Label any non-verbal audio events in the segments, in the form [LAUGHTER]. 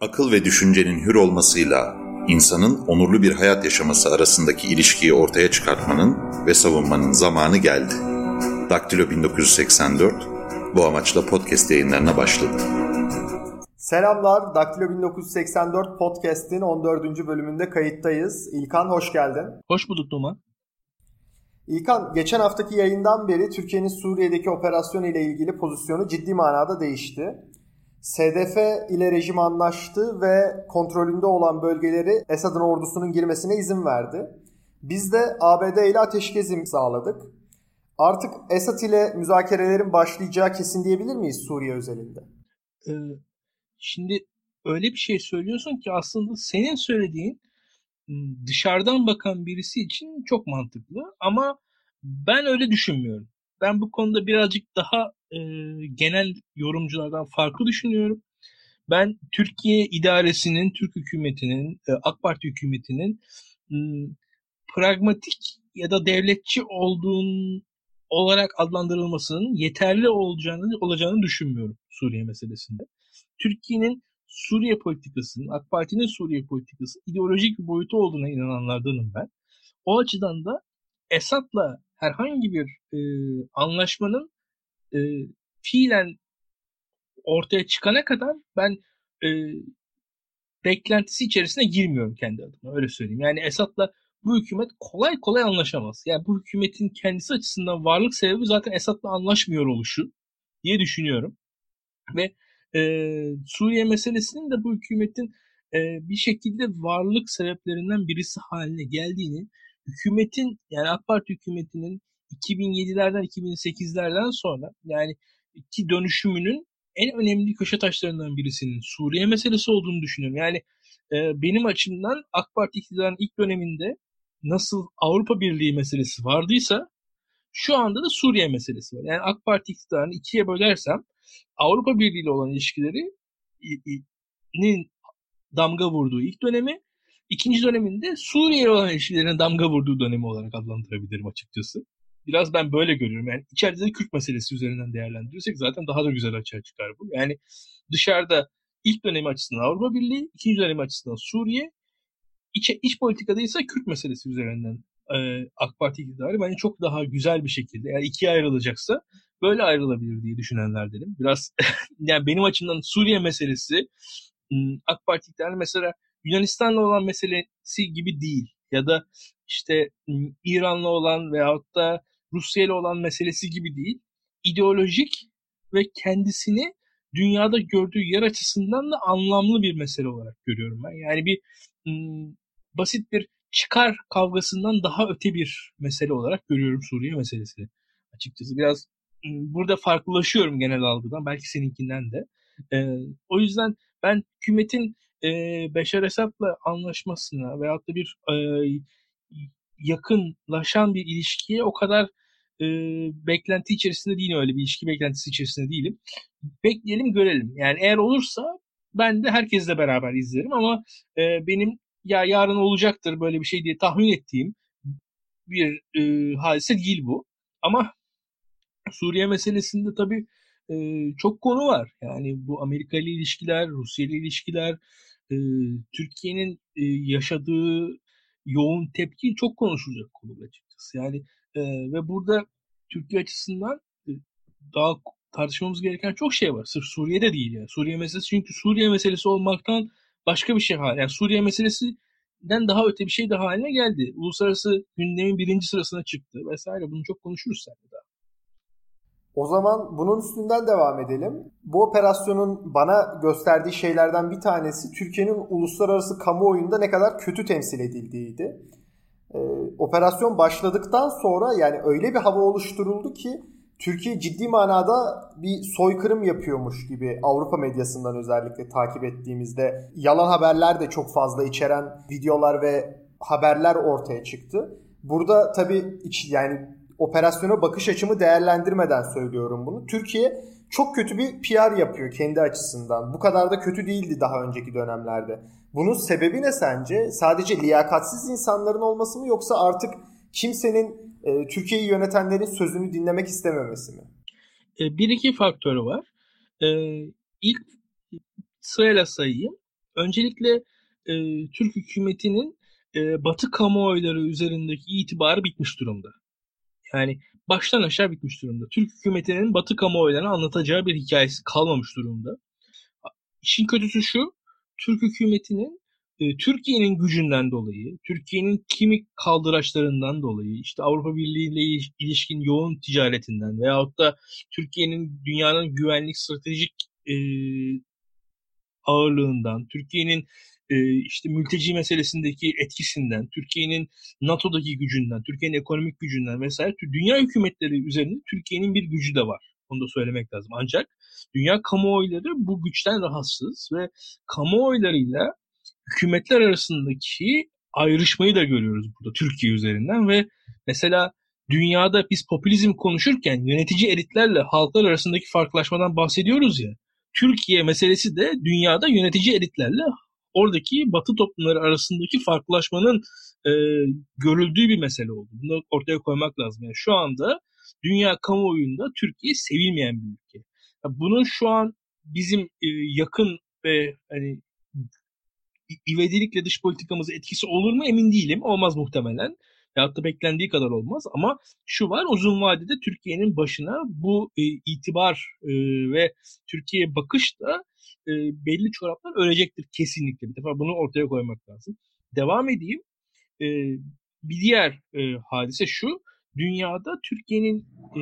Akıl ve düşüncenin hür olmasıyla insanın onurlu bir hayat yaşaması arasındaki ilişkiyi ortaya çıkartmanın ve savunmanın zamanı geldi. Daktilo 1984 bu amaçla podcast yayınlarına başladı. Selamlar, Daktilo 1984 Podcast'in 14. bölümünde kayıttayız. İlkan hoş geldin. Hoş bulduk Duman. İlkan, geçen haftaki yayından beri Türkiye'nin Suriye'deki operasyon ile ilgili pozisyonu ciddi manada değişti. SDF ile rejim anlaştı ve kontrolünde olan bölgeleri Esad'ın ordusunun girmesine izin verdi. Biz de ABD ile ateşkes imzaladık. Artık Esad ile müzakerelerin başlayacağı kesin diyebilir miyiz Suriye özelinde? Ee, şimdi öyle bir şey söylüyorsun ki aslında senin söylediğin dışarıdan bakan birisi için çok mantıklı ama ben öyle düşünmüyorum. Ben bu konuda birazcık daha e, genel yorumculardan farklı düşünüyorum. Ben Türkiye idaresinin, Türk hükümetinin, e, AK Parti hükümetinin e, pragmatik ya da devletçi olduğun olarak adlandırılmasının yeterli olacağını olacağını düşünmüyorum Suriye meselesinde. Türkiye'nin Suriye politikasının, AK Parti'nin Suriye politikası ideolojik bir boyutu olduğuna inananlardanım ben. O açıdan da Esad'la herhangi bir e, anlaşmanın e, fiilen ortaya çıkana kadar ben e, beklentisi içerisine girmiyorum kendi adıma öyle söyleyeyim. Yani Esad'la bu hükümet kolay kolay anlaşamaz. Yani bu hükümetin kendisi açısından varlık sebebi zaten Esad'la anlaşmıyor oluşu diye düşünüyorum. Ve e, Suriye meselesinin de bu hükümetin e, bir şekilde varlık sebeplerinden birisi haline geldiğini, hükümetin yani AK Parti hükümetinin 2007'lerden 2008'lerden sonra yani iki dönüşümünün en önemli köşe taşlarından birisinin Suriye meselesi olduğunu düşünüyorum. Yani e, benim açımdan AK Parti iktidarının ilk döneminde nasıl Avrupa Birliği meselesi vardıysa şu anda da Suriye meselesi var. Yani AK Parti iktidarını ikiye bölersem Avrupa Birliği ile olan ilişkilerinin damga vurduğu ilk dönemi, ikinci döneminde Suriye ile olan ilişkilerine damga vurduğu dönemi olarak adlandırabilirim açıkçası. Biraz ben böyle görüyorum. Yani içeride de Kürt meselesi üzerinden değerlendirirsek zaten daha da güzel açığa çıkar bu. Yani dışarıda ilk dönemi açısından Avrupa Birliği, ikinci dönemi açısından Suriye, iç, iç politikada ise Kürt meselesi üzerinden e, AK Parti iktidarı bence çok daha güzel bir şekilde yani ikiye ayrılacaksa böyle ayrılabilir diye düşünenlerdenim. Biraz [LAUGHS] yani benim açımdan Suriye meselesi AK Parti iktidarı mesela Yunanistan'la olan meselesi gibi değil. Ya da işte İran'la olan veyahut da Rusya ile olan meselesi gibi değil. İdeolojik ve kendisini dünyada gördüğü yer açısından da anlamlı bir mesele olarak görüyorum ben. Yani bir basit bir çıkar kavgasından daha öte bir mesele olarak görüyorum Suriye meselesi. Açıkçası biraz burada farklılaşıyorum genel algıdan. Belki seninkinden de. Ee, o yüzden ben hükümetin e, Beşar Esad'la anlaşmasına veyahut da bir e, yakınlaşan bir ilişkiye o kadar e, beklenti içerisinde değilim öyle bir ilişki beklentisi içerisinde değilim. Bekleyelim görelim. Yani eğer olursa ben de herkesle beraber izlerim ama e, benim ya yarın olacaktır böyle bir şey diye tahmin ettiğim bir e, hadise değil bu. Ama Suriye meselesinde tabii e, çok konu var. Yani bu Amerika ile ilişkiler, Rusya ile ilişkiler, e, Türkiye'nin e, yaşadığı yoğun tepki çok konuşulacak konu açıkçası. Yani e, ve burada Türkiye açısından e, daha tartışmamız gereken çok şey var. Sırf Suriye'de değil yani. Suriye meselesi çünkü Suriye meselesi olmaktan başka bir şey haline. Yani Suriye meselesinden daha öte bir şey de haline geldi. Uluslararası gündemin birinci sırasına çıktı vesaire. Bunu çok konuşuruz seninle daha. O zaman bunun üstünden devam edelim. Bu operasyonun bana gösterdiği şeylerden bir tanesi Türkiye'nin uluslararası kamuoyunda ne kadar kötü temsil edildiğiydi. Ee, operasyon başladıktan sonra yani öyle bir hava oluşturuldu ki Türkiye ciddi manada bir soykırım yapıyormuş gibi Avrupa medyasından özellikle takip ettiğimizde yalan haberler de çok fazla içeren videolar ve haberler ortaya çıktı. Burada tabii iç, yani operasyona bakış açımı değerlendirmeden söylüyorum bunu. Türkiye çok kötü bir PR yapıyor kendi açısından. Bu kadar da kötü değildi daha önceki dönemlerde. Bunun sebebi ne sence? Sadece liyakatsiz insanların olması mı yoksa artık kimsenin e, Türkiye'yi yönetenlerin sözünü dinlemek istememesi mi? E, bir iki faktörü var. E, ilk sırayla sayayım. öncelikle e, Türk hükümetinin e, Batı kamuoyları üzerindeki itibarı bitmiş durumda. Yani baştan aşağı bitmiş durumda. Türk hükümetinin Batı kamuoylarına anlatacağı bir hikayesi kalmamış durumda. İşin kötüsü şu, Türk hükümetinin e, Türkiye'nin gücünden dolayı, Türkiye'nin kimi kaldıraçlarından dolayı, işte Avrupa Birliği ile ilişkin yoğun ticaretinden veyahut da Türkiye'nin dünyanın güvenlik stratejik e, ağırlığından, Türkiye'nin e, işte mülteci meselesindeki etkisinden, Türkiye'nin NATO'daki gücünden, Türkiye'nin ekonomik gücünden vesaire dünya hükümetleri üzerinde Türkiye'nin bir gücü de var. Onu da söylemek lazım. Ancak dünya kamuoyları bu güçten rahatsız ve kamuoylarıyla hükümetler arasındaki ayrışmayı da görüyoruz burada Türkiye üzerinden ve mesela dünyada biz popülizm konuşurken yönetici elitlerle halklar arasındaki farklılaşmadan bahsediyoruz ya. Türkiye meselesi de dünyada yönetici elitlerle oradaki batı toplumları arasındaki farklılaşmanın e, görüldüğü bir mesele oldu. Bunu ortaya koymak lazım. Yani şu anda dünya kamuoyunda Türkiye sevilmeyen bir ülke. Bunun şu an bizim e, yakın ve hani ivedilikle dış politikamıza etkisi olur mu emin değilim. Olmaz muhtemelen. Ya da beklendiği kadar olmaz ama şu var uzun vadede Türkiye'nin başına bu e, itibar e, ve Türkiye bakış da e, belli çoraplar ölecektir kesinlikle. Bir defa bunu ortaya koymak lazım. Devam edeyim. E, bir diğer e, hadise şu. Dünyada Türkiye'nin e,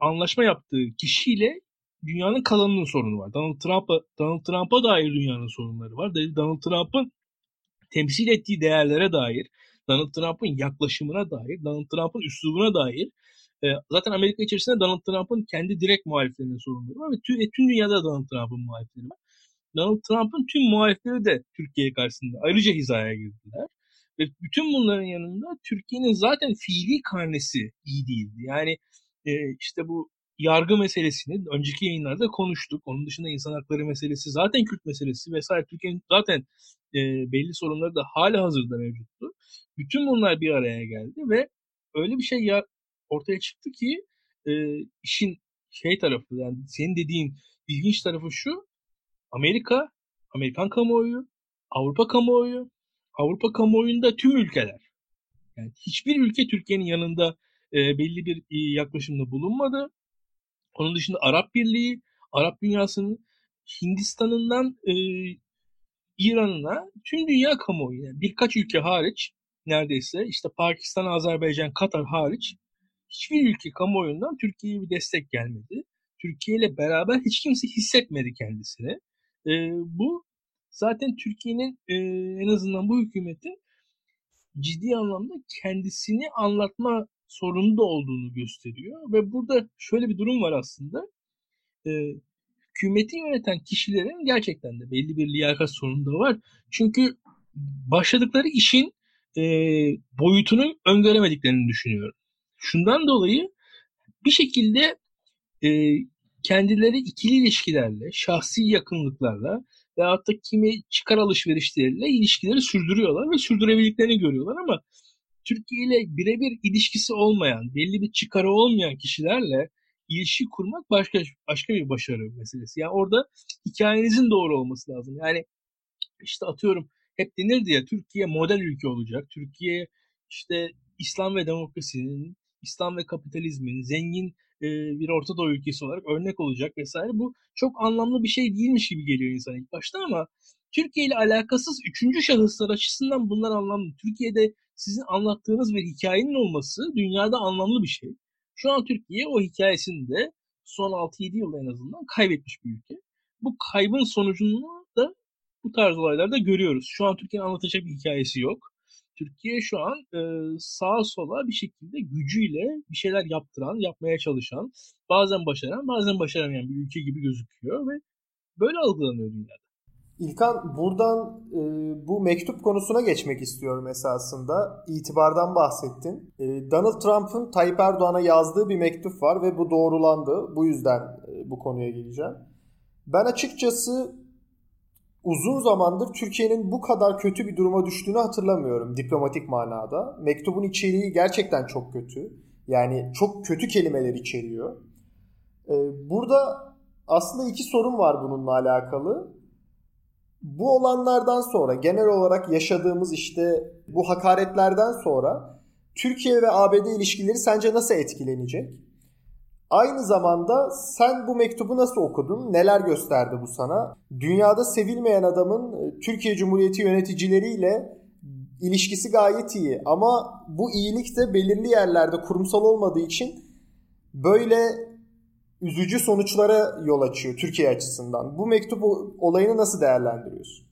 anlaşma yaptığı kişiyle dünyanın kalanının sorunu var. Donald Trump'a Donald Trump'a dair dünyanın sorunları var. Donald Trump'ın temsil ettiği değerlere dair, Donald Trump'ın yaklaşımına dair, Donald Trump'ın üslubuna dair e, zaten Amerika içerisinde Donald Trump'ın kendi direkt muhaliflerinin sorunları var ve e, tüm dünyada Donald Trump'ın muhalifleri var. Donald Trump'ın tüm muhalifleri de Türkiye karşısında ayrıca hizaya girdiler. Ve bütün bunların yanında Türkiye'nin zaten fiili karnesi iyi değildi. Yani e, işte bu yargı meselesini önceki yayınlarda konuştuk. Onun dışında insan hakları meselesi, zaten Kürt meselesi vesaire Türkiye'nin zaten e, belli sorunları da hala hazırda mevcuttu. Bütün bunlar bir araya geldi ve öyle bir şey ya ortaya çıktı ki e, işin şey tarafı yani senin dediğin ilginç tarafı şu Amerika, Amerikan kamuoyu, Avrupa kamuoyu, Avrupa kamuoyunda tüm ülkeler. Yani hiçbir ülke Türkiye'nin yanında e, belli bir e, yaklaşımda bulunmadı. Onun dışında Arap Birliği, Arap dünyasının Hindistan'ından e, İran'ına tüm dünya kamuoyu yani birkaç ülke hariç neredeyse işte Pakistan, Azerbaycan, Katar hariç hiçbir ülke kamuoyundan Türkiye'ye bir destek gelmedi. Türkiye ile beraber hiç kimse hissetmedi kendisini. E, bu zaten Türkiye'nin e, en azından bu hükümetin ciddi anlamda kendisini anlatma sorunu da olduğunu gösteriyor. Ve burada şöyle bir durum var aslında. E, hükümeti yöneten kişilerin gerçekten de belli bir liyakat sorunu da var. Çünkü başladıkları işin e, boyutunu öngöremediklerini düşünüyorum. Şundan dolayı bir şekilde e, kendileri ikili ilişkilerle, şahsi yakınlıklarla veyahut da kimi çıkar alışverişleriyle ilişkileri sürdürüyorlar ve sürdürebildiklerini görüyorlar ama Türkiye ile birebir ilişkisi olmayan, belli bir çıkarı olmayan kişilerle ilişki kurmak başka başka bir başarı meselesi. Yani orada hikayenizin doğru olması lazım. Yani işte atıyorum hep denirdi ya Türkiye model ülke olacak. Türkiye işte İslam ve demokrasinin, İslam ve kapitalizmin zengin e, bir Orta Doğu ülkesi olarak örnek olacak vesaire. Bu çok anlamlı bir şey değilmiş gibi geliyor insan ilk başta ama Türkiye ile alakasız üçüncü şahıslar açısından bunlar anlamlı. Türkiye'de sizin anlattığınız bir hikayenin olması dünyada anlamlı bir şey. Şu an Türkiye o hikayesini de son 6-7 yılda en azından kaybetmiş bir ülke. Bu kaybın sonucunu da bu tarz olaylarda görüyoruz. Şu an Türkiye'nin anlatacak bir hikayesi yok. Türkiye şu an e, sağa sola bir şekilde gücüyle bir şeyler yaptıran, yapmaya çalışan, bazen başaran, bazen başaramayan bir ülke gibi gözüküyor ve böyle algılanıyor dünyada. İlkan buradan e, bu mektup konusuna geçmek istiyorum esasında. İtibardan bahsettin. E, Donald Trump'ın Tayyip Erdoğan'a yazdığı bir mektup var ve bu doğrulandı. Bu yüzden e, bu konuya geleceğim. Ben açıkçası uzun zamandır Türkiye'nin bu kadar kötü bir duruma düştüğünü hatırlamıyorum diplomatik manada. Mektubun içeriği gerçekten çok kötü. Yani çok kötü kelimeler içeriyor. E, burada aslında iki sorun var bununla alakalı. Bu olanlardan sonra genel olarak yaşadığımız işte bu hakaretlerden sonra Türkiye ve ABD ilişkileri sence nasıl etkilenecek? Aynı zamanda sen bu mektubu nasıl okudun? Neler gösterdi bu sana? Dünyada sevilmeyen adamın e, Türkiye Cumhuriyeti yöneticileriyle ilişkisi gayet iyi ama bu iyilik de belirli yerlerde kurumsal olmadığı için böyle üzücü sonuçlara yol açıyor Türkiye açısından. Bu mektup olayını nasıl değerlendiriyorsun?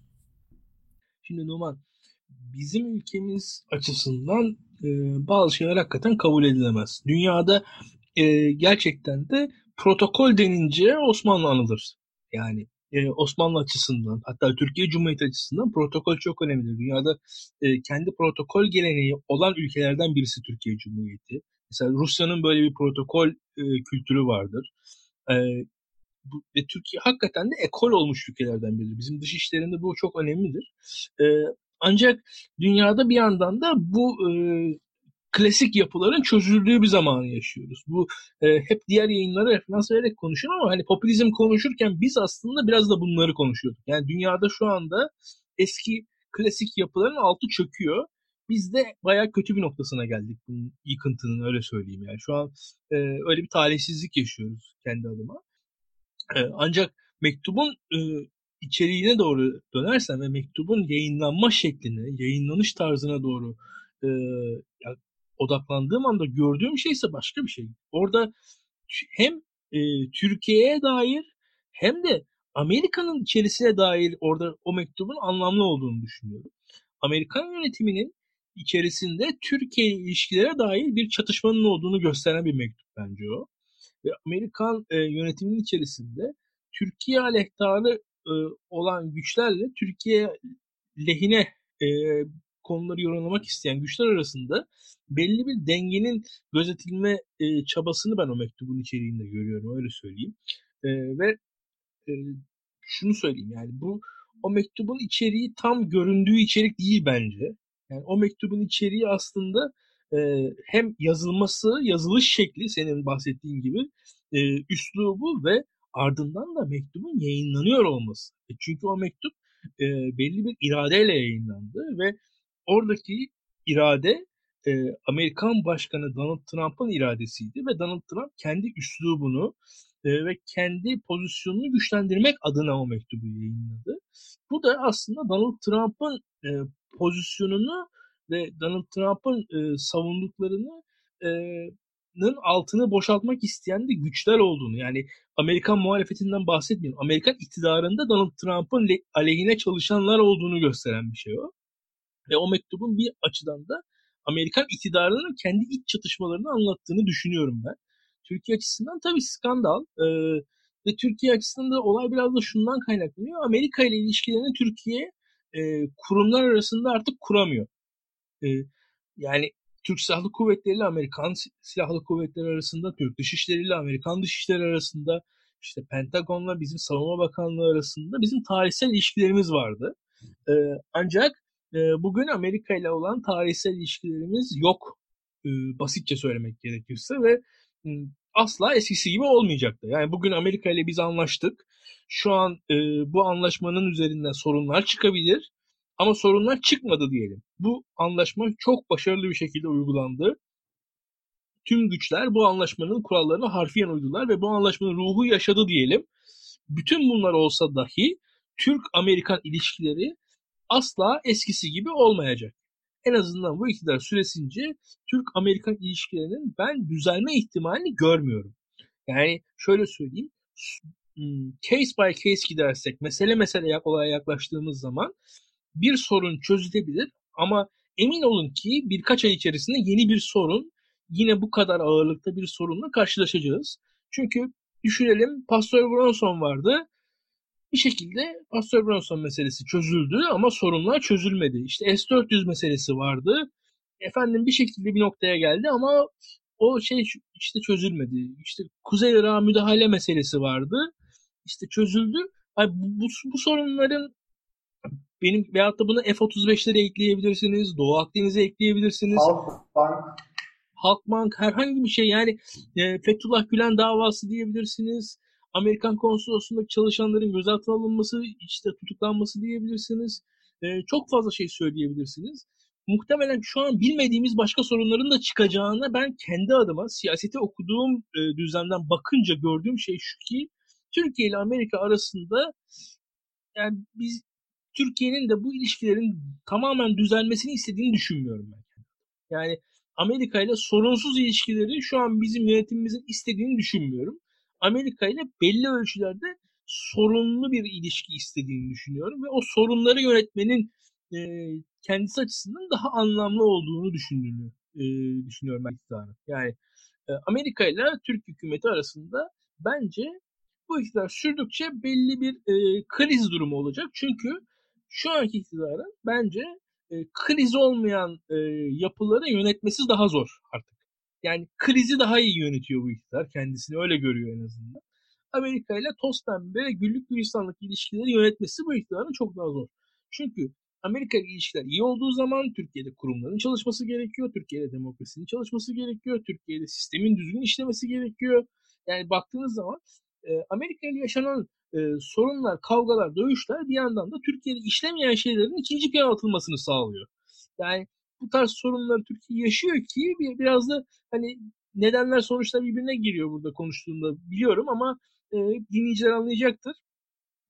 Şimdi Numan bizim ülkemiz açısından e, bazı şeyler hakikaten kabul edilemez. Dünyada e, gerçekten de protokol denince Osmanlı anılır. Yani e, Osmanlı açısından hatta Türkiye Cumhuriyeti açısından protokol çok önemlidir. Dünyada e, kendi protokol geleneği olan ülkelerden birisi Türkiye Cumhuriyeti. Mesela Rusya'nın böyle bir protokol e, kültürü vardır. E, bu, ve Türkiye hakikaten de ekol olmuş ülkelerden biridir. Bizim dış işlerinde bu çok önemlidir. E, ancak dünyada bir yandan da bu e, klasik yapıların çözüldüğü bir zamanı yaşıyoruz. Bu e, hep diğer yayınlara referans vererek konuşuyor ama hani popülizm konuşurken biz aslında biraz da bunları konuşuyorduk. Yani dünyada şu anda eski klasik yapıların altı çöküyor. Biz de bayağı kötü bir noktasına geldik bunun yıkıntının öyle söyleyeyim yani. Şu an e, öyle bir talihsizlik yaşıyoruz kendi adıma. E, ancak mektubun e, içeriğine doğru dönersen ve mektubun yayınlanma şekline, yayınlanış tarzına doğru e, odaklandığım anda gördüğüm şey ise başka bir şey. Orada hem e, Türkiye'ye dair hem de Amerika'nın içerisine dair orada o mektubun anlamlı olduğunu düşünüyorum. Amerikan yönetiminin içerisinde Türkiye ilişkilere dair bir çatışmanın olduğunu gösteren bir mektup bence o. Ve Amerikan e, yönetiminin içerisinde Türkiye aleyhtarı e, olan güçlerle Türkiye lehine e, konuları yorumlamak isteyen güçler arasında belli bir dengenin gözetilme e, çabasını ben o mektubun içeriğinde görüyorum öyle söyleyeyim. E, ve e, şunu söyleyeyim yani bu o mektubun içeriği tam göründüğü içerik değil bence. Yani o mektubun içeriği aslında e, hem yazılması, yazılış şekli senin bahsettiğin gibi e, üslubu ve ardından da mektubun yayınlanıyor olması. E, çünkü o mektup e, belli bir iradeyle yayınlandı ve oradaki irade e, Amerikan Başkanı Donald Trump'ın iradesiydi ve Donald Trump kendi üslubunu e, ve kendi pozisyonunu güçlendirmek adına o mektubu yayınladı. Bu da aslında Donald Trump'ın e, pozisyonunu ve Donald Trump'ın e, savunduklarını e, altını boşaltmak isteyen de güçler olduğunu yani Amerikan muhalefetinden bahsetmiyorum. Amerikan iktidarında Donald Trump'ın aleyhine çalışanlar olduğunu gösteren bir şey o. Ve o mektubun bir açıdan da Amerikan iktidarının kendi iç çatışmalarını anlattığını düşünüyorum ben. Türkiye açısından tabii skandal. Ee, ve Türkiye açısından da olay biraz da şundan kaynaklanıyor. Amerika ile ilişkilerini Türkiye e, kurumlar arasında artık kuramıyor. E, yani Türk Silahlı Kuvvetleri ile Amerikan Silahlı Kuvvetleri arasında, Türk Dışişleri ile Amerikan Dışişleri arasında, işte Pentagon'la bizim Savunma Bakanlığı arasında bizim tarihsel ilişkilerimiz vardı. E, ancak bugün Amerika ile olan tarihsel ilişkilerimiz yok. Basitçe söylemek gerekirse ve asla eskisi gibi olmayacaktı. Yani bugün Amerika ile biz anlaştık. Şu an bu anlaşmanın üzerinden sorunlar çıkabilir. Ama sorunlar çıkmadı diyelim. Bu anlaşma çok başarılı bir şekilde uygulandı. Tüm güçler bu anlaşmanın kurallarına harfiyen uydular ve bu anlaşmanın ruhu yaşadı diyelim. Bütün bunlar olsa dahi Türk-Amerikan ilişkileri asla eskisi gibi olmayacak. En azından bu iktidar süresince Türk-Amerikan ilişkilerinin ben düzelme ihtimalini görmüyorum. Yani şöyle söyleyeyim. Hmm, case by case gidersek, mesele mesele olaya yaklaştığımız zaman bir sorun çözülebilir ama emin olun ki birkaç ay içerisinde yeni bir sorun yine bu kadar ağırlıkta bir sorunla karşılaşacağız. Çünkü düşünelim Pastor Bronson vardı bir şekilde Pastor Bronson meselesi çözüldü ama sorunlar çözülmedi. İşte S-400 meselesi vardı. Efendim bir şekilde bir noktaya geldi ama o şey işte çözülmedi. İşte Kuzey Irak'a müdahale meselesi vardı. İşte çözüldü. Yani bu, bu, bu sorunların benim veyahut da bunu F-35'lere ekleyebilirsiniz. Doğu Akdeniz'e ekleyebilirsiniz. Halkbank. Halkbank herhangi bir şey yani e, Fethullah Gülen davası diyebilirsiniz. Amerikan konsolosluğundaki çalışanların gözaltına alınması, işte tutuklanması diyebilirsiniz. E, çok fazla şey söyleyebilirsiniz. Muhtemelen şu an bilmediğimiz başka sorunların da çıkacağına ben kendi adıma siyaseti okuduğum e, düzlemden bakınca gördüğüm şey şu ki Türkiye ile Amerika arasında yani biz Türkiye'nin de bu ilişkilerin tamamen düzelmesini istediğini düşünmüyorum ben. Yani Amerika ile sorunsuz ilişkileri şu an bizim yönetimimizin istediğini düşünmüyorum. Amerika ile belli ölçülerde sorunlu bir ilişki istediğini düşünüyorum ve o sorunları yönetmenin e, kendisi açısından daha anlamlı olduğunu düşündüğünü e, düşünüyorum ben. Yani e, Amerika ile Türk hükümeti arasında bence bu iktidar sürdükçe belli bir e, kriz durumu olacak. Çünkü şu anki iktidarın bence e, kriz olmayan e, yapıları yönetmesi daha zor artık. Yani krizi daha iyi yönetiyor bu iktidar. Kendisini öyle görüyor en azından. Amerika ile toz pembe güllük gülistanlık ilişkileri yönetmesi bu iktidarın çok daha zor. Çünkü Amerika ile ilişkiler iyi olduğu zaman Türkiye'de kurumların çalışması gerekiyor. Türkiye'de demokrasinin çalışması gerekiyor. Türkiye'de sistemin düzgün işlemesi gerekiyor. Yani baktığınız zaman e, Amerika ile yaşanan e, sorunlar, kavgalar, dövüşler bir yandan da Türkiye'de işlemeyen şeylerin ikinci plana atılmasını sağlıyor. Yani bu tarz sorunları Türkiye yaşıyor ki bir, biraz da hani nedenler sonuçlar birbirine giriyor burada konuştuğunda biliyorum ama e, dinleyiciler anlayacaktır.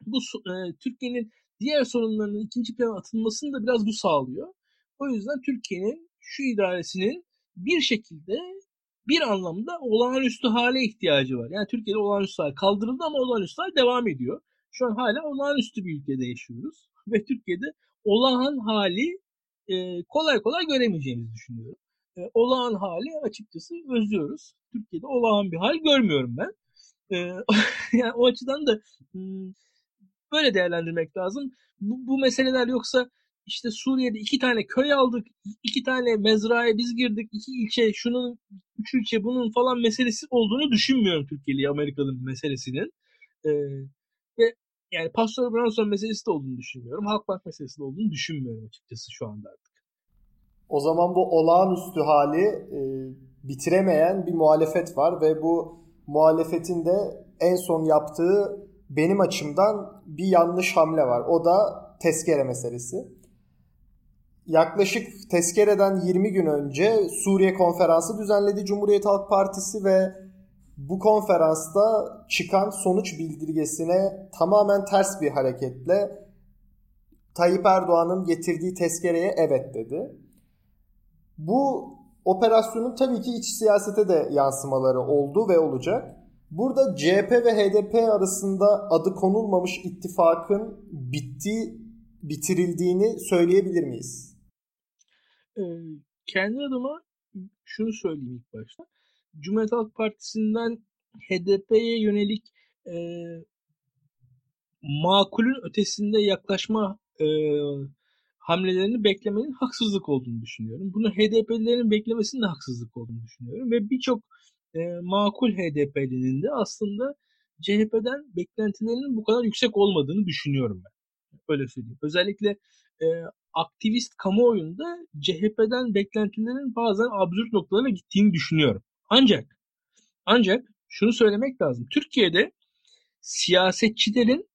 Bu e, Türkiye'nin diğer sorunlarının ikinci plana atılmasını da biraz bu sağlıyor. O yüzden Türkiye'nin şu idaresinin bir şekilde bir anlamda olağanüstü hale ihtiyacı var. Yani Türkiye'de olağanüstü hal kaldırıldı ama olağanüstü hal devam ediyor. Şu an hala olağanüstü bir ülkede yaşıyoruz. [LAUGHS] Ve Türkiye'de olağan hali e, kolay kolay göremeyeceğimizi düşünüyorum. E, olağan hali açıkçası özlüyoruz. Türkiye'de olağan bir hal görmüyorum ben. E, [LAUGHS] yani o açıdan da böyle değerlendirmek lazım. Bu, bu meseleler yoksa işte Suriye'de iki tane köy aldık, iki tane mezraya biz girdik, iki ilçe, şunun, üç ilçe bunun falan meselesi olduğunu düşünmüyorum Türkiye'li Amerikalı meselesinin. Ee, ve yani Pastor Branson meselesi de olduğunu düşünmüyorum. Halkbank meselesi de olduğunu düşünmüyorum açıkçası şu anda artık. O zaman bu olağanüstü hali e, bitiremeyen bir muhalefet var ve bu muhalefetin de en son yaptığı benim açımdan bir yanlış hamle var. O da tezkere meselesi. Yaklaşık tezkereden 20 gün önce Suriye konferansı düzenledi Cumhuriyet Halk Partisi ve bu konferansta çıkan sonuç bildirgesine tamamen ters bir hareketle Tayyip Erdoğan'ın getirdiği tezkereye evet dedi. Bu operasyonun tabii ki iç siyasete de yansımaları oldu ve olacak. Burada CHP ve HDP arasında adı konulmamış ittifakın bitti, bitirildiğini söyleyebilir miyiz? Ee, kendi adıma şunu söyleyeyim ilk başta. Cumhuriyet Halk Partisi'nden HDP'ye yönelik e, makulün ötesinde yaklaşma e, hamlelerini beklemenin haksızlık olduğunu düşünüyorum. Bunu HDP'lilerin beklemesinin de haksızlık olduğunu düşünüyorum. Ve birçok e, makul HDP'linin de aslında CHP'den beklentilerinin bu kadar yüksek olmadığını düşünüyorum ben. Öyle söyleyeyim. Özellikle e, aktivist kamuoyunda CHP'den beklentilerin bazen absürt noktalarına gittiğini düşünüyorum. Ancak ancak şunu söylemek lazım. Türkiye'de siyasetçilerin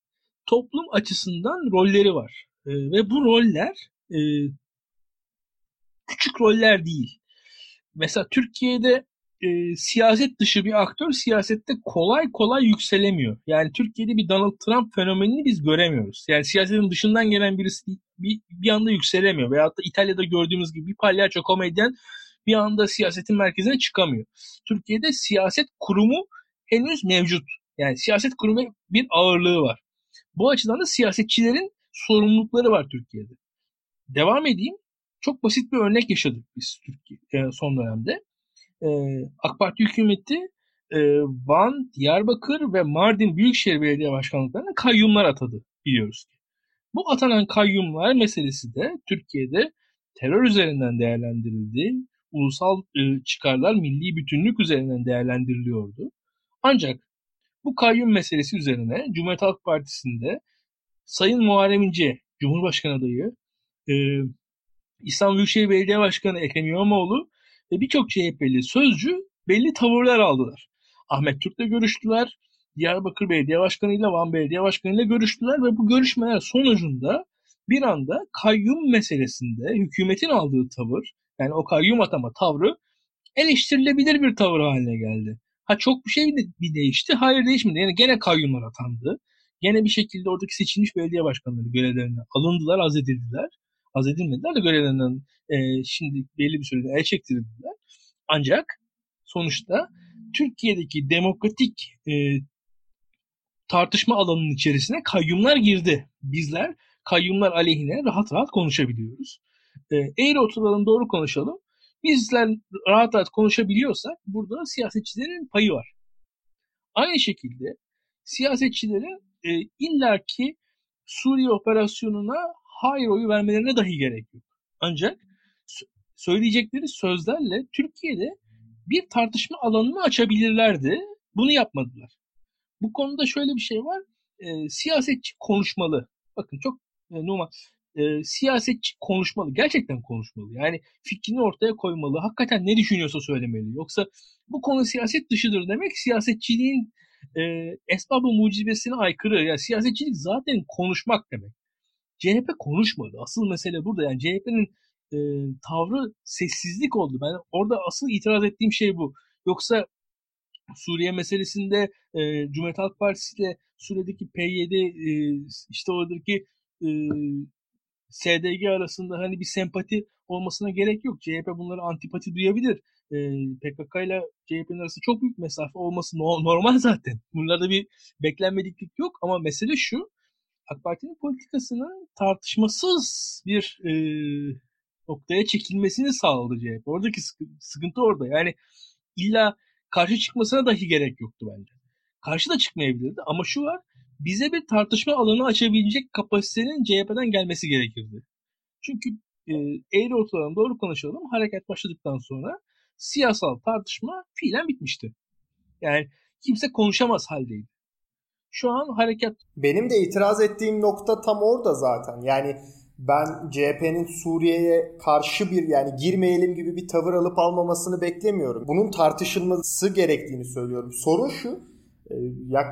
toplum açısından rolleri var. E, ve bu roller e, küçük roller değil. Mesela Türkiye'de e, siyaset dışı bir aktör siyasette kolay kolay yükselemiyor. Yani Türkiye'de bir Donald Trump fenomenini biz göremiyoruz. Yani siyasetin dışından gelen birisi bir, bir anda yükselemiyor. Veyahut da İtalya'da gördüğümüz gibi bir palyaço komedyen bir anda siyasetin merkezine çıkamıyor. Türkiye'de siyaset kurumu henüz mevcut. Yani siyaset kurumu bir ağırlığı var. Bu açıdan da siyasetçilerin sorumlulukları var Türkiye'de. Devam edeyim. Çok basit bir örnek yaşadık biz Türkiye son dönemde e, AK Parti hükümeti e, Van, Diyarbakır ve Mardin Büyükşehir Belediye Başkanlıklarına kayyumlar atadı biliyoruz. Bu atanan kayyumlar meselesi de Türkiye'de terör üzerinden değerlendirildi. Ulusal e, çıkarlar, milli bütünlük üzerinden değerlendiriliyordu. Ancak bu kayyum meselesi üzerine Cumhuriyet Halk Partisi'nde Sayın Muharrem İnce, Cumhurbaşkanı adayı, e, İstanbul Büyükşehir Belediye Başkanı Ekrem İmamoğlu ve birçok CHP'li sözcü belli tavırlar aldılar. Ahmet Türk'le görüştüler. Diyarbakır Belediye Başkanı ile Van Belediye Başkanı ile görüştüler ve bu görüşmeler sonucunda bir anda kayyum meselesinde hükümetin aldığı tavır yani o kayyum atama tavrı eleştirilebilir bir tavır haline geldi. Ha çok bir şey bir değişti. Hayır değişmedi. Yani gene kayyumlar atandı. Gene bir şekilde oradaki seçilmiş belediye başkanları görevlerine alındılar, azledildiler. Azledilmediler de görevlerinden e, şimdi belli bir sürede el çektirildiler. Ancak sonuçta Türkiye'deki demokratik e, tartışma alanının içerisine kayyumlar girdi. Bizler kayyumlar aleyhine rahat rahat konuşabiliyoruz. E, eğri oturalım doğru konuşalım. Bizler rahat rahat konuşabiliyorsak burada siyasetçilerin payı var. Aynı şekilde siyasetçilerin e, illaki Suriye operasyonuna hayır oyu vermelerine dahi gerek yok. Ancak söyleyecekleri sözlerle Türkiye'de bir tartışma alanını açabilirlerdi. Bunu yapmadılar. Bu konuda şöyle bir şey var. E, siyasetçi konuşmalı. Bakın çok e, Numa e, siyasetçi konuşmalı. Gerçekten konuşmalı. Yani fikrini ortaya koymalı. Hakikaten ne düşünüyorsa söylemeli. Yoksa bu konu siyaset dışıdır demek siyasetçiliğin e, esbabı mucibesine aykırı. Yani siyasetçilik zaten konuşmak demek. CHP konuşmadı. Asıl mesele burada. Yani CHP'nin e, tavrı sessizlik oldu. Ben orada asıl itiraz ettiğim şey bu. Yoksa Suriye meselesinde e, Cumhuriyet Halk Partisi ile Suriye'deki PYD e, işte oradaki e, SDG arasında hani bir sempati olmasına gerek yok. CHP bunları antipati duyabilir. E, PKK ile CHP'nin arasında çok büyük mesafe olması [LAUGHS] normal zaten. Bunlarda bir beklenmediklik yok ama mesele şu. AK Parti'nin politikasının tartışmasız bir e, noktaya çekilmesini sağladı CHP. Oradaki sıkıntı orada. Yani illa karşı çıkmasına dahi gerek yoktu bence. Karşı da çıkmayabilirdi ama şu var bize bir tartışma alanı açabilecek kapasitenin CHP'den gelmesi gerekirdi. Çünkü e, eğri ortadan doğru konuşalım hareket başladıktan sonra siyasal tartışma fiilen bitmişti. Yani kimse konuşamaz haldeydi. Şu an hareket... Benim de itiraz ettiğim nokta tam orada zaten. Yani ben CHP'nin Suriye'ye karşı bir yani girmeyelim gibi bir tavır alıp almamasını beklemiyorum. Bunun tartışılması gerektiğini söylüyorum. Sorun şu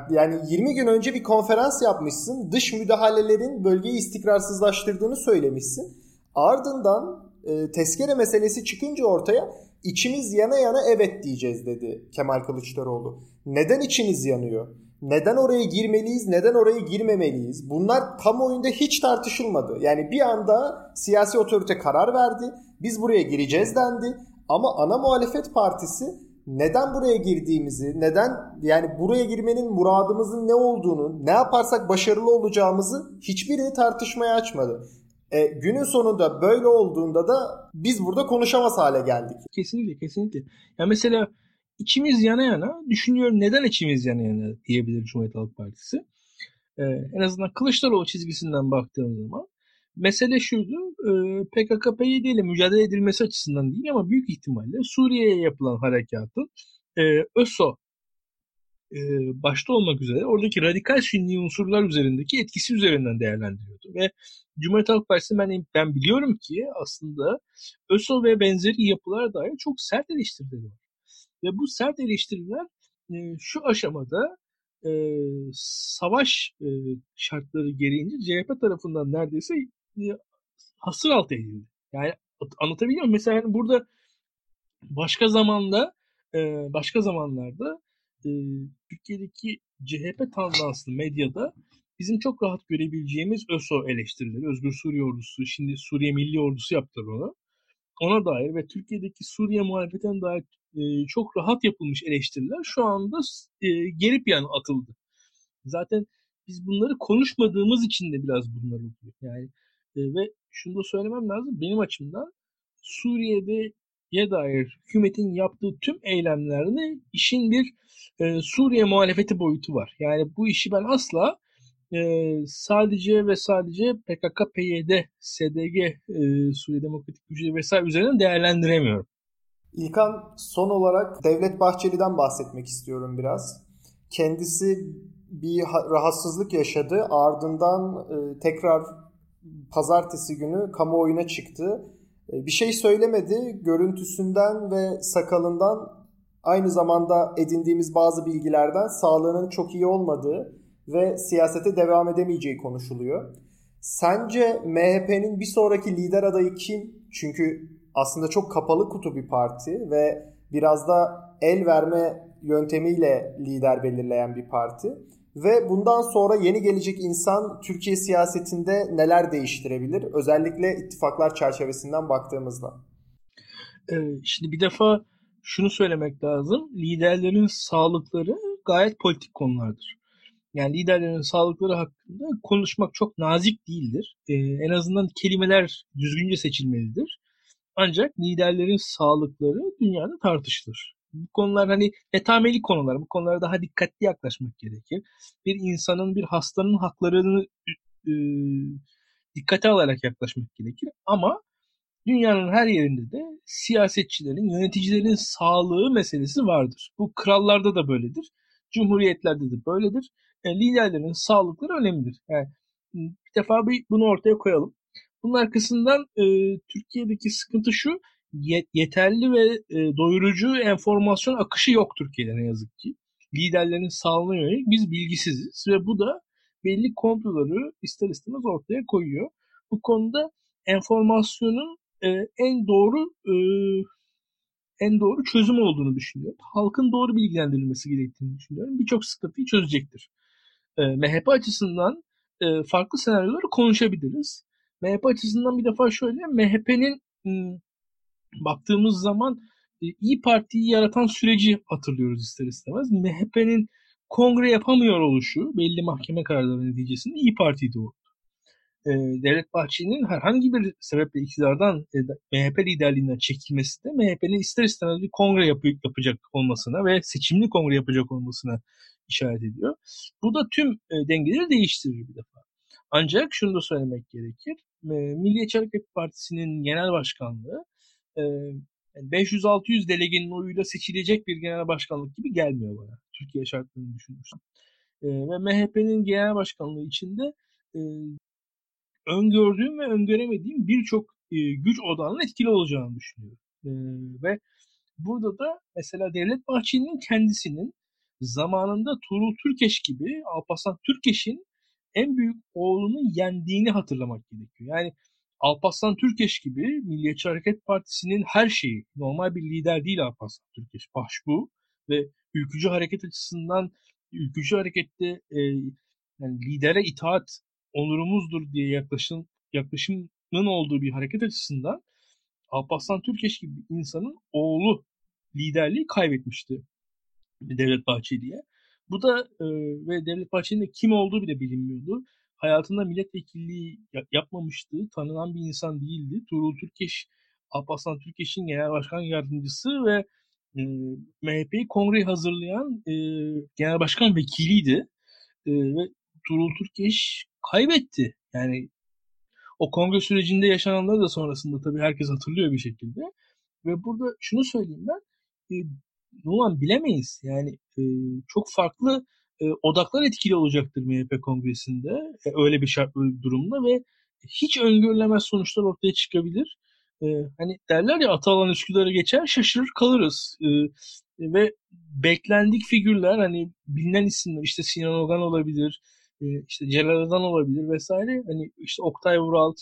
yani 20 gün önce bir konferans yapmışsın. Dış müdahalelerin bölgeyi istikrarsızlaştırdığını söylemişsin. Ardından e, tezkere meselesi çıkınca ortaya içimiz yana yana evet diyeceğiz dedi Kemal Kılıçdaroğlu. Neden içiniz yanıyor? Neden oraya girmeliyiz, neden oraya girmemeliyiz? Bunlar kamuoyunda hiç tartışılmadı. Yani bir anda siyasi otorite karar verdi. Biz buraya gireceğiz dendi. Ama ana muhalefet partisi neden buraya girdiğimizi, neden yani buraya girmenin muradımızın ne olduğunu, ne yaparsak başarılı olacağımızı hiçbiri tartışmaya açmadı. E, günün sonunda böyle olduğunda da biz burada konuşamaz hale geldik. Kesinlikle kesinlikle. Ya mesela içimiz yana yana düşünüyorum neden içimiz yana yana diyebilir Cumhuriyet Halk Partisi. Ee, en azından Kılıçdaroğlu çizgisinden baktığım zaman mesele şuydu e, PKK-PYD ile mücadele edilmesi açısından değil ama büyük ihtimalle Suriye'ye yapılan harekatın e, ÖSO e, başta olmak üzere oradaki radikal Sünni unsurlar üzerindeki etkisi üzerinden değerlendiriyordu. Ve Cumhuriyet Halk Partisi ben, ben biliyorum ki aslında ÖSO ve benzeri yapılara dair çok sert eleştirileri var. Ve bu sert eleştiriler e, şu aşamada e, savaş e, şartları gereğince CHP tarafından neredeyse hasır altı edildi. Yani anlatabiliyor muyum? Mesela yani burada başka zamanda e, başka zamanlarda e, Türkiye'deki CHP tandanslı medyada bizim çok rahat görebileceğimiz ÖSO eleştirileri, Özgür Suriye Ordusu, şimdi Suriye Milli Ordusu yaptılar onu. Ona dair ve Türkiye'deki Suriye muhalefetine dair e, çok rahat yapılmış eleştiriler şu anda e, geri plana atıldı. Zaten biz bunları konuşmadığımız için de biraz bunlar oluyor. Yani e, ve şunu da söylemem lazım. Benim açımdan Suriye'de ye dair hükümetin yaptığı tüm eylemlerde işin bir e, Suriye muhalefeti boyutu var. Yani bu işi ben asla e, sadece ve sadece PKK, PYD, SDG, e, Suriye Demokratik Gücü vesaire üzerinden değerlendiremiyorum. İlkan son olarak Devlet Bahçeli'den bahsetmek istiyorum biraz. Kendisi bir rahatsızlık yaşadı. Ardından e, tekrar pazartesi günü kamuoyuna çıktı. E, bir şey söylemedi. Görüntüsünden ve sakalından Aynı zamanda edindiğimiz bazı bilgilerden sağlığının çok iyi olmadığı ve siyasete devam edemeyeceği konuşuluyor. Sence MHP'nin bir sonraki lider adayı kim? Çünkü aslında çok kapalı kutu bir parti ve biraz da el verme yöntemiyle lider belirleyen bir parti. Ve bundan sonra yeni gelecek insan Türkiye siyasetinde neler değiştirebilir? Özellikle ittifaklar çerçevesinden baktığımızda. Ee, şimdi bir defa şunu söylemek lazım. Liderlerin sağlıkları gayet politik konulardır. Yani liderlerin sağlıkları hakkında konuşmak çok nazik değildir. Ee, en azından kelimeler düzgünce seçilmelidir. Ancak liderlerin sağlıkları dünyada tartışılır. Bu konular hani etameli konular. Bu konulara daha dikkatli yaklaşmak gerekir. Bir insanın, bir hastanın haklarını e, dikkate alarak yaklaşmak gerekir. Ama dünyanın her yerinde de siyasetçilerin, yöneticilerin sağlığı meselesi vardır. Bu krallarda da böyledir. Cumhuriyetlerde de böyledir. Yani liderlerin sağlıkları önemlidir. Yani bir defa bir bunu ortaya koyalım. Bunun arkasından e, Türkiye'deki sıkıntı şu, yeterli ve e, doyurucu enformasyon akışı yok Türkiye'de ne yazık ki. Liderlerin sağlığına yönelik biz bilgisiziz ve bu da belli komploları ister istemez ortaya koyuyor. Bu konuda enformasyonun e, en doğru e, en doğru çözüm olduğunu düşünüyorum. Halkın doğru bilgilendirilmesi gerektiğini düşünüyorum. Birçok sıkıntıyı çözecektir. E, MHP açısından farklı senaryoları konuşabiliriz. MHP açısından bir defa şöyle, MHP'nin baktığımız zaman e, İyi Parti'yi yaratan süreci hatırlıyoruz ister istemez. MHP'nin kongre yapamıyor oluşu belli mahkeme kararları neticesinde İyi Parti'yi doğurdu. E, Devlet Bahçeli'nin herhangi bir sebeple iktidardan e, MHP liderliğinden çekilmesi de MHP'nin ister istemez bir kongre yap yapacak olmasına ve seçimli kongre yapacak olmasına işaret ediyor. Bu da tüm dengeleri değiştirir bir defa. Ancak şunu da söylemek gerekir. Milliyetçi Hareket Partisi'nin genel başkanlığı 500-600 delegenin oyuyla seçilecek bir genel başkanlık gibi gelmiyor bana. Türkiye şartlarını düşünürsem. Ve MHP'nin genel başkanlığı içinde öngördüğüm ve öngöremediğim birçok güç odağının etkili olacağını düşünüyorum. Ve burada da mesela Devlet Bahçeli'nin kendisinin zamanında Tuğrul Türkeş gibi Alparslan Türkeş'in en büyük oğlunu yendiğini hatırlamak gerekiyor. Yani Alparslan Türkeş gibi Milliyetçi Hareket Partisi'nin her şeyi, normal bir lider değil Alparslan Türkeş, başbu ve ülkücü hareket açısından ülkücü harekette e, yani lidere itaat onurumuzdur diye yaklaşım, yaklaşımın olduğu bir hareket açısından Alparslan Türkeş gibi bir insanın oğlu liderliği kaybetmişti Devlet Bahçeli'ye. Bu da e, ve Devlet Bahçeli'nin kim olduğu bile bilinmiyordu hayatında milletvekilliği yapmamıştı. Tanınan bir insan değildi. Tuğrul Türkeş, Alparslan Türkeş'in genel başkan yardımcısı ve e, MHP'yi kongreyi hazırlayan e, genel başkan vekiliydi. E, ve Tuğrul Türkeş kaybetti. Yani o kongre sürecinde yaşananları da sonrasında tabii herkes hatırlıyor bir şekilde. Ve burada şunu söyleyeyim ben. E, Numan bilemeyiz. Yani e, çok farklı e, odaklar etkili olacaktır MHP kongresinde e, öyle bir şart bir durumda ve hiç öngörülemez sonuçlar ortaya çıkabilir. E, hani derler ya Atalan Üsküdar'ı geçer şaşırır kalırız. Ve beklendik figürler hani bilinen isimler işte Sinan Ogan olabilir, işte Celal Adan olabilir vesaire. Hani işte Oktay Vural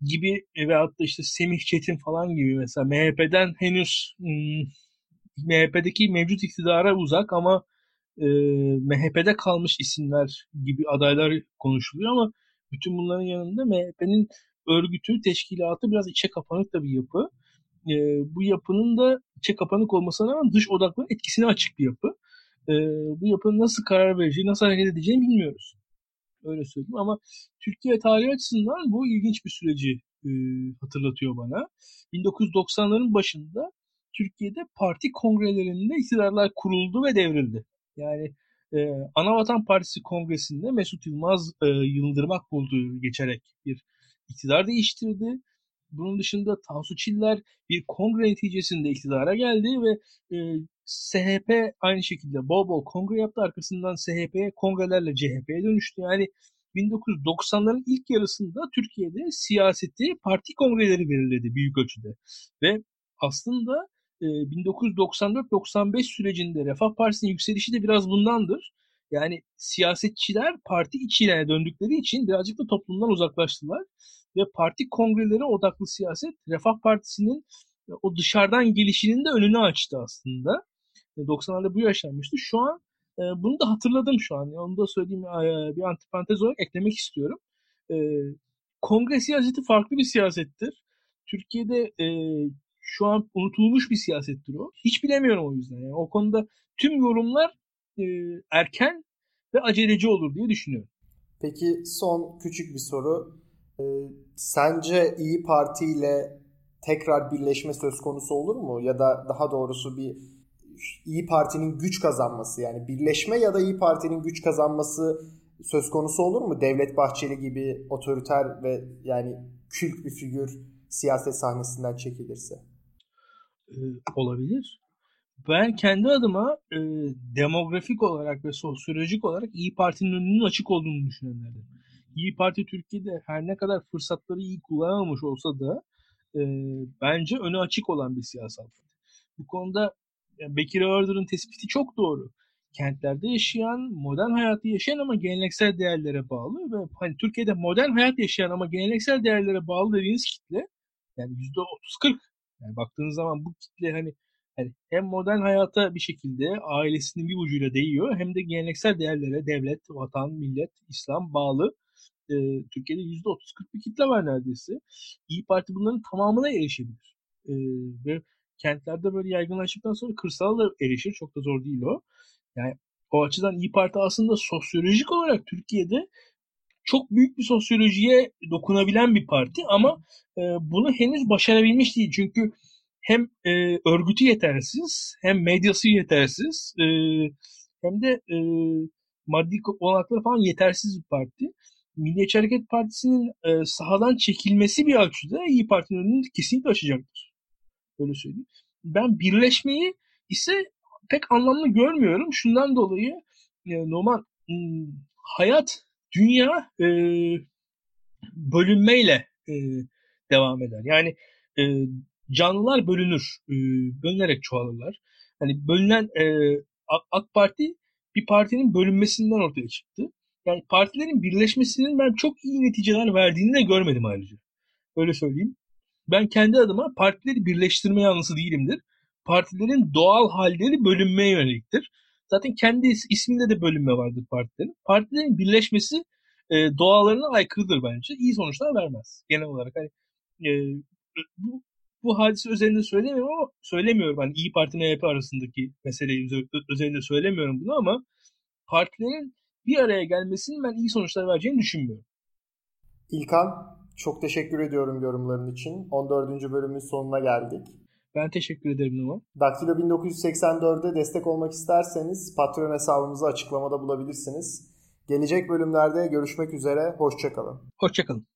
gibi veyahut da işte Semih Çetin falan gibi mesela MHP'den henüz hmm, MHP'deki mevcut iktidara uzak ama e, MHP'de kalmış isimler gibi adaylar konuşuluyor ama bütün bunların yanında MHP'nin örgütü, teşkilatı biraz içe kapanık da bir yapı. E, bu yapının da içe kapanık olmasına rağmen dış odakların etkisine açık bir yapı. E, bu yapının nasıl karar vereceği, nasıl hareket edeceğini bilmiyoruz. Öyle söyleyeyim ama Türkiye tarihi açısından bu ilginç bir süreci e, hatırlatıyor bana. 1990'ların başında Türkiye'de parti kongrelerinde iktidarlar kuruldu ve devrildi. Yani e, Anavatan Partisi Kongresi'nde Mesut Yılmaz e, Yıldırmak bulduğu geçerek bir iktidar değiştirdi. Bunun dışında Tansu Çiller bir kongre neticesinde iktidara geldi ve e, SHP aynı şekilde bol bol kongre yaptı. Arkasından SHP kongrelerle CHP'ye dönüştü. Yani 1990'ların ilk yarısında Türkiye'de siyaseti parti kongreleri belirledi büyük ölçüde. Ve aslında 1994-95 sürecinde Refah Partisi'nin yükselişi de biraz bundandır. Yani siyasetçiler parti içine döndükleri için birazcık da toplumdan uzaklaştılar. Ve parti kongreleri odaklı siyaset Refah Partisi'nin o dışarıdan gelişinin de önünü açtı aslında. 90'larda bu yaşanmıştı. Şu an bunu da hatırladım şu an. Onu da söyleyeyim bir antiparantez olarak eklemek istiyorum. Kongre siyaseti farklı bir siyasettir. Türkiye'de şu an unutulmuş bir siyasettir o. Hiç bilemiyorum o yüzden. Yani o konuda tüm yorumlar e, erken ve aceleci olur diye düşünüyorum. Peki son küçük bir soru. E, sence İyi Parti ile tekrar birleşme söz konusu olur mu? Ya da daha doğrusu bir İyi Parti'nin güç kazanması yani birleşme ya da İyi Parti'nin güç kazanması söz konusu olur mu? Devlet Bahçeli gibi otoriter ve yani kült bir figür siyaset sahnesinden çekilirse. Ee, olabilir. Ben kendi adıma e, demografik olarak ve sosyolojik olarak İyi Parti'nin önünün açık olduğunu düşünenlerden. İyi Parti Türkiye'de her ne kadar fırsatları iyi kullanamamış olsa da e, bence önü açık olan bir siyasal parti. Bu konuda yani Bekir Ağırdır'ın tespiti çok doğru. Kentlerde yaşayan, modern hayatı yaşayan ama geleneksel değerlere bağlı ve hani Türkiye'de modern hayat yaşayan ama geleneksel değerlere bağlı dediğiniz kitle yani %30-40 yani baktığınız zaman bu kitle hani yani hem modern hayata bir şekilde ailesinin bir ucuyla değiyor hem de geleneksel değerlere devlet, vatan, millet, İslam bağlı e, Türkiye'de %30-40 bir kitle var neredeyse. İyi Parti bunların tamamına erişebilir. E, ve kentlerde böyle yaygınlaştıktan sonra kırsala da erişir. Çok da zor değil o. Yani o açıdan İyi Parti aslında sosyolojik olarak Türkiye'de çok büyük bir sosyolojiye dokunabilen bir parti ama e, bunu henüz başarabilmiş değil. Çünkü hem e, örgütü yetersiz, hem medyası yetersiz, e, hem de e, maddi olanakları falan yetersiz bir parti. Milliyetçi Hareket Partisi'nin e, sahadan çekilmesi bir ölçüde İyi Parti'nin önünü kesinlikle açacaktır. Böyle söyleyeyim. Ben birleşmeyi ise pek anlamlı görmüyorum. Şundan dolayı e, normal hmm, hayat, dünya e, bölünmeyle e, devam eder. Yani e, canlılar bölünür. E, bölünerek çoğalırlar. Hani bölünen e, AK Parti bir partinin bölünmesinden ortaya çıktı. Yani partilerin birleşmesinin ben çok iyi neticeler verdiğini de görmedim ayrıca. Öyle söyleyeyim. Ben kendi adıma partileri birleştirme yanlısı değilimdir. Partilerin doğal halleri bölünmeye yöneliktir. Zaten kendi isminde de bölünme vardır partilerin. Partilerin birleşmesi e, doğalarına aykırıdır bence. İyi sonuçlar vermez genel olarak. Hani, e, bu bu hadise üzerinde söylemiyorum ama söylemiyorum. Hani İyi Parti MHP arasındaki meseleyi üzerinde söylemiyorum bunu ama partilerin bir araya gelmesinin ben iyi sonuçlar vereceğini düşünmüyorum. İlkan çok teşekkür ediyorum yorumların için. 14. bölümün sonuna geldik. Ben teşekkür ederim Numan. Daktilo 1984'e destek olmak isterseniz Patreon hesabımızı açıklamada bulabilirsiniz. Gelecek bölümlerde görüşmek üzere. Hoşçakalın. Hoşçakalın.